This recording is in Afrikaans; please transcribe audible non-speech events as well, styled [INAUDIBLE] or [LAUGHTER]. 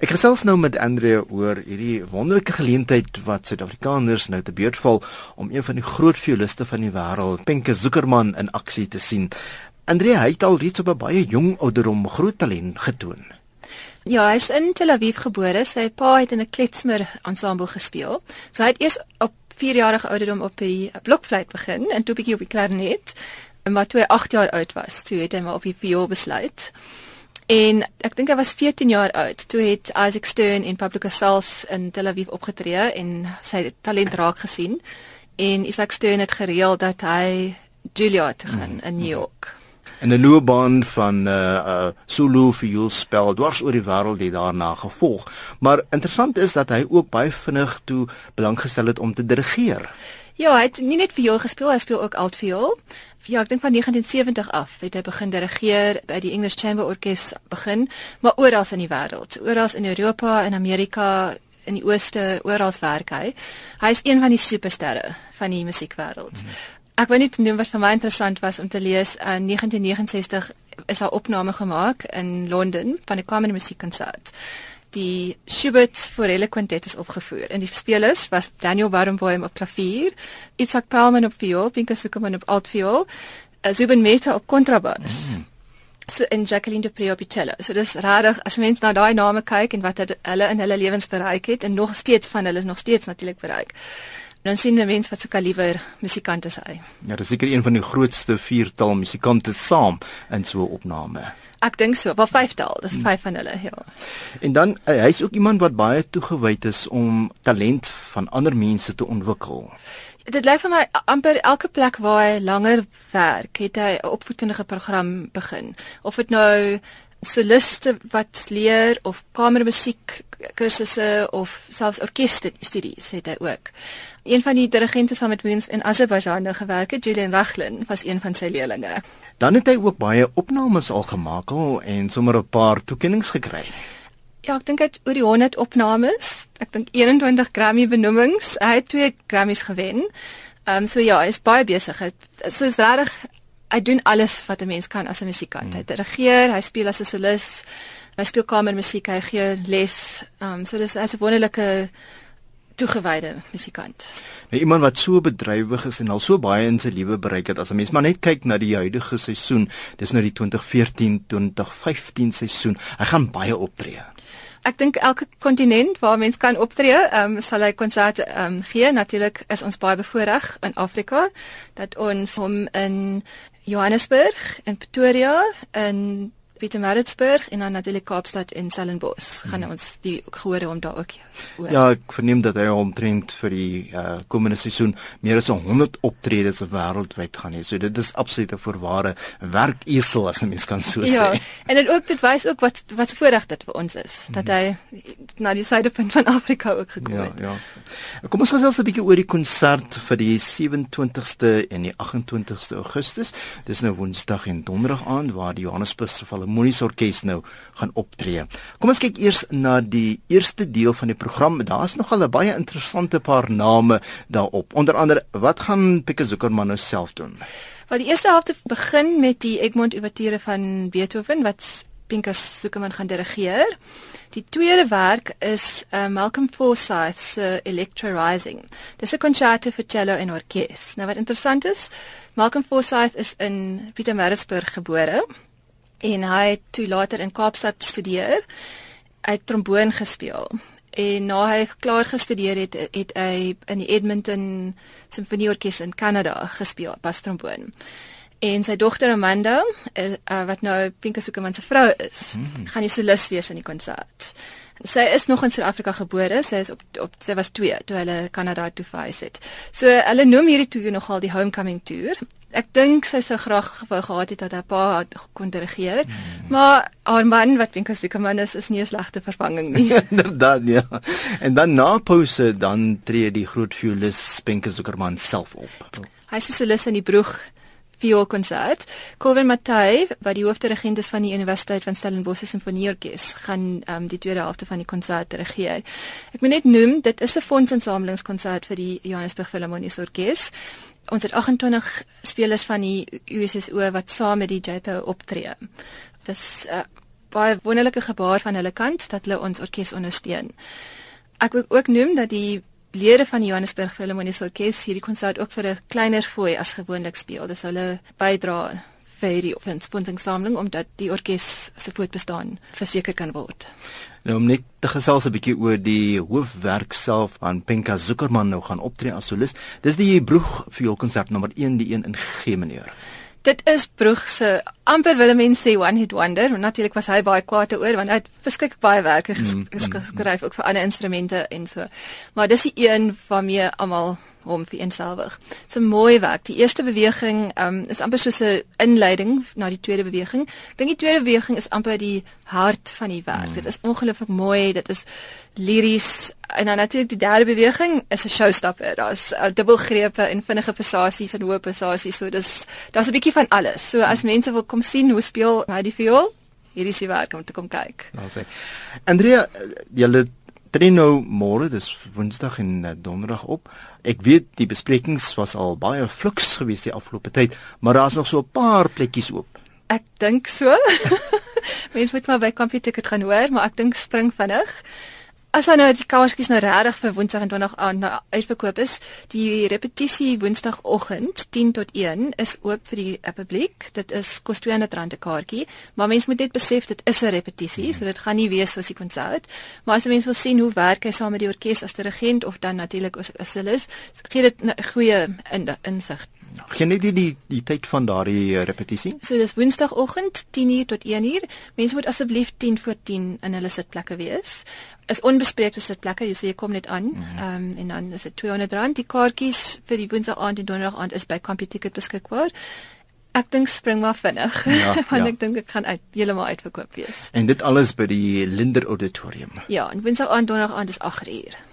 Ek gesels nou met Andre oor hierdie wonderlike geleentheid wat Suid-Afrikaners nou te beurt val om een van die groot violiste van die wêreld, Penke Zuckerman in aksie te sien. Andre het al reeds op 'n baie jong ouderdom groot talent getoon. Ja, hy is in Tel Aviv gebore. Sy pa het in 'n klezmer ensemble gespeel. So hy het eers op 4-jarige ouderdom op die blokfluit begin en toe bietjie op die klarinet. Maar toe hy 8 jaar oud was, toe het hy maar op die viool besluit. En ek dink hy was 14 jaar oud toe het Isaac Stern in Public Assaults in Tel Aviv opgetree en sy talent raak gesien. En Isaac Stern het gereël dat hy Juilliard gaan in New York. En 'n loopbaan van uh, uh, solo viool spel dwars oor die wêreld het daarna gevolg. Maar interessant is dat hy ook baie vinnig toe belang gestel het om te dirigeer. Ja, hy het nie net viool gespeel, hy speel ook altviool. Ja, ek dink van 1970 af het hy begin dirigeer by die English Chamber Orkest begin, maar oral in die wêreld, oral in Europa en Amerika in die ooste oral werk hy. Hy is een van die supersterre van die musiekwêreld. Mm. Ek wil net noem wat vir my interessant was om te lees in 1969 is 'n opname gemaak in Londen van 'n kamer musiekkonsert die Schubert Forelle Quintet is opgevoer en die spelers was Daniel Barenboim op klavier, Itzhak Perlman op viool, Pinka Sukerman op altviool, uh, Zubin Mehta op kontrabas. Mm. So en Jacqueline de Pre op cello. So dis rarig as mens na daai name kyk en wat hulle in hulle lewens bereik het en nog steeds van hulle is nog steeds natuurlik bereik. Dan sien we mense wat so kaliber musikante is hy. Ja, dis seker een van die grootste viertal musikante saam in so 'n opname. Ek dink so, wel vyftal, dis vyf van hulle, ja. En dan uh, hy's ook iemand wat baie toegewyd is om talent van ander mense te ontwikkel. Dit lyk vir my amper elke plek waar hy langer werk, het hy 'n opvoedkundige program begin. Of dit nou soliste wat leer of kamermusiek kursusse of selfs orkesstudies het hy ook. Een van die dirigente saam met Wiens in Azerbaijan nou gewerk het, Julian Rachlin, was een van sy leerlinge. Dan het hy ook baie opnames al gemaak en sommer 'n paar toekenninge gekry. Ja, ek dink hy het oor die 100 opnames. Ek dink 21 Grammy benoemings. Hy het twee Grammys gewen. Ehm um, so ja, hy is baie besig. So is regtig hy doen alles wat 'n mens kan as 'n musikant. Hmm. Hy dirigeer, hy speel as 'n solis, hy speel kamermusiek, hy gee les. Ehm um, so dis 'n wonderlike toegewyde musikant. Nou iemand wat so bedrywig is en al so baie in sy lewe bereik het as 'n mens maar net kyk na die huidige seisoen, dis nou die 2014-2015 seisoen. Hy gaan baie optree. Ek dink elke kontinent waar mens kan optree, ehm um, sal hy konserte ehm um, gee. Natuurlik is ons baie bevoordeel in Afrika dat ons hom in Johannesburg en Pretoria en Pietermaritzburg en dan natuurlik Kaapstad en Stellenbosch gaan hmm. ons die gehore om daar ook oor. Ja, ek verneem dat hy omtrent vir die uh, komende seisoen meer as 100 optredes wêreldwyd gaan hê. So dit is absoluut 'n voorware werkesel as 'n mens kan so ja, sê. Ja. En dit ook dit wys ook wat wat voorreg dit vir ons is dat hmm. hy na die suidepunt van Afrika ook gekom ja, het. Ja, ja. Kom ons gesels 'n bietjie oor die konsert vir die 27ste en die 28ste Augustus. Dis nou Woensdag en Donderdag aand waar die Johannesburg Filharmoniese Orkees nou gaan optree. Kom ons kyk eers na die eerste deel van die program. Daar's nogal 'n baie interessante paar name daarop. Onder andere, wat gaan Pieter Zuckerman nou self doen? Wel die eerste helfte begin met die Egmont Ouverture van Beethoven wat Pinkas Zuckerman gaan dirigeer. Die tweede werk is uh, Malcolm Forsyth se Electro Rising. Dis 'n concerto vir cello en orkes. Nou wat interessant is, Malcolm Forsyth is in Pietermaritzburg gebore en hy het toe later in Kaapstad studeer. Hy het tromboon gespeel. En na hy klaar gestudeer het, het hy in die Edmonton Simfonieorkes in Kanada gespeel, bas tromboon. En sy dogter Amanda, uh, uh, wat nou Pinka Sukerman se vrou is, hmm. gaan die solis wees in die konsert. Sy is nog in Suid-Afrika gebore. Sy is op op sy was 2 toe hulle Kanada toe verhuis het. So hulle noem hierdie toer nogal die homecoming tour ek dink sy sou graag wou gehad het dat haar pa kon dirigeer. Hmm. Maar haar man wat Winkel se man is, is nie 'n slegte vervanging nie. [LAUGHS] Inderdaad, ja. En dan na pouse dan tree die groot violis Spenke Zuckerman self op. Hy is solis in die broeg vioolkonsert. Colvin Matthey, wat die hoofdirigent is van die Universiteit van Stellenbosch Sinfonieorkes, gaan um, die tweede helfte van die konsert dirigeer. Ek moet net noem, dit is 'n fondsinsamelingskonsert vir die Johannesburg Philharmoniese Orkees ons het 28 spelers van die USSO wat saam met die JPO optree. Dis uh, baie wonderlike gebaar van hulle kant dat hulle ons orkes ondersteun. Ek wil ook noem dat die lede van die Johannesburg Philharmoniese Orkees hierdie konsert ook vir 'n kleiner fooi as gewoonlik speel. Dis hulle bydra vir hierdie fondsingsamling omdat die orkes se voortbestaan verseker kan word. Nou om net te gesels 'n bietjie oor die hoofwerk self aan Penka Zuckerman nou gaan optree as solis. Dis die Broeg vioolkonsert nommer 1, die een in G mineur. Dit is Broeg se amper wil mense sê one hit wonder, maar natuurlik was hy baie kwaad oor want hy het verskeie baie werke ges mm, mm, geskryf mm. ook vir ander instrumente en so. Maar dis die een waarmee almal hom vereenselwig. Dit's 'n mooi werk. Die eerste beweging um, is amper soos 'n inleiding na die tweede beweging. Ek dink die tweede beweging is amper die hart van die werk. Mm. Dit is ongelooflik mooi. Dit is liries. En dan natuurlik die derde beweging is 'n showstopper. Daar's uh, dubbelgrepe en vinnige passasies en hoë passasies. So dis daar's 'n bietjie van alles. So as mense wil kom sien hoe speel hy die viool, hier is die werk om te kom kyk. Nou sê. Andrea, julle tree nou môre, dis Woensdag en uh, Donderdag op. Ek weet die besprekings was al baie fluks geweest die afgelope tyd, maar daar's nog so 'n paar plekkies oop. Ek dink so. [LAUGHS] Mense moet maar by Computer Ticket gaan hoor, maar ek dink spring vinnig. As nou die kaartjies nou regtig vir Woensdag en Donderdag aan nou uitverkoop is, die repetisie Woensdagoggend 10 tot 1 is oop vir die uh, publiek. Dit is kos R200 'n kaartjie, maar mense moet net besef dit is 'n repetisie, so dit gaan nie wees soos die konsert. Maar as mense wil sien hoe werk hy saam met die orkes as dirigent of dan natuurlik as solis, gee dit 'n goeie insig. Geen net die, die die tyd van daardie uh, repetisie. So dis Woensdagoggend 10:00 tot 1:00. Mense moet asseblief 10 voor 10 in hulle sitplekke wees. Is onbespreekte sitplekke, jy sê jy kom net aan. Mhm. Ehm mm um, en dan is dit R200. Die kaartjies vir die Woensdag aand en Donderdag aand is by CompuTicket beskikbaar. Ek dink spring maar vinnig. Ja, [LAUGHS] want ja. ek dink dit gaan uit heeltemal uitverkoop wees. En dit alles by die Linder Auditorium. Ja, en Woensdag aand Donderdag aand is 8:00.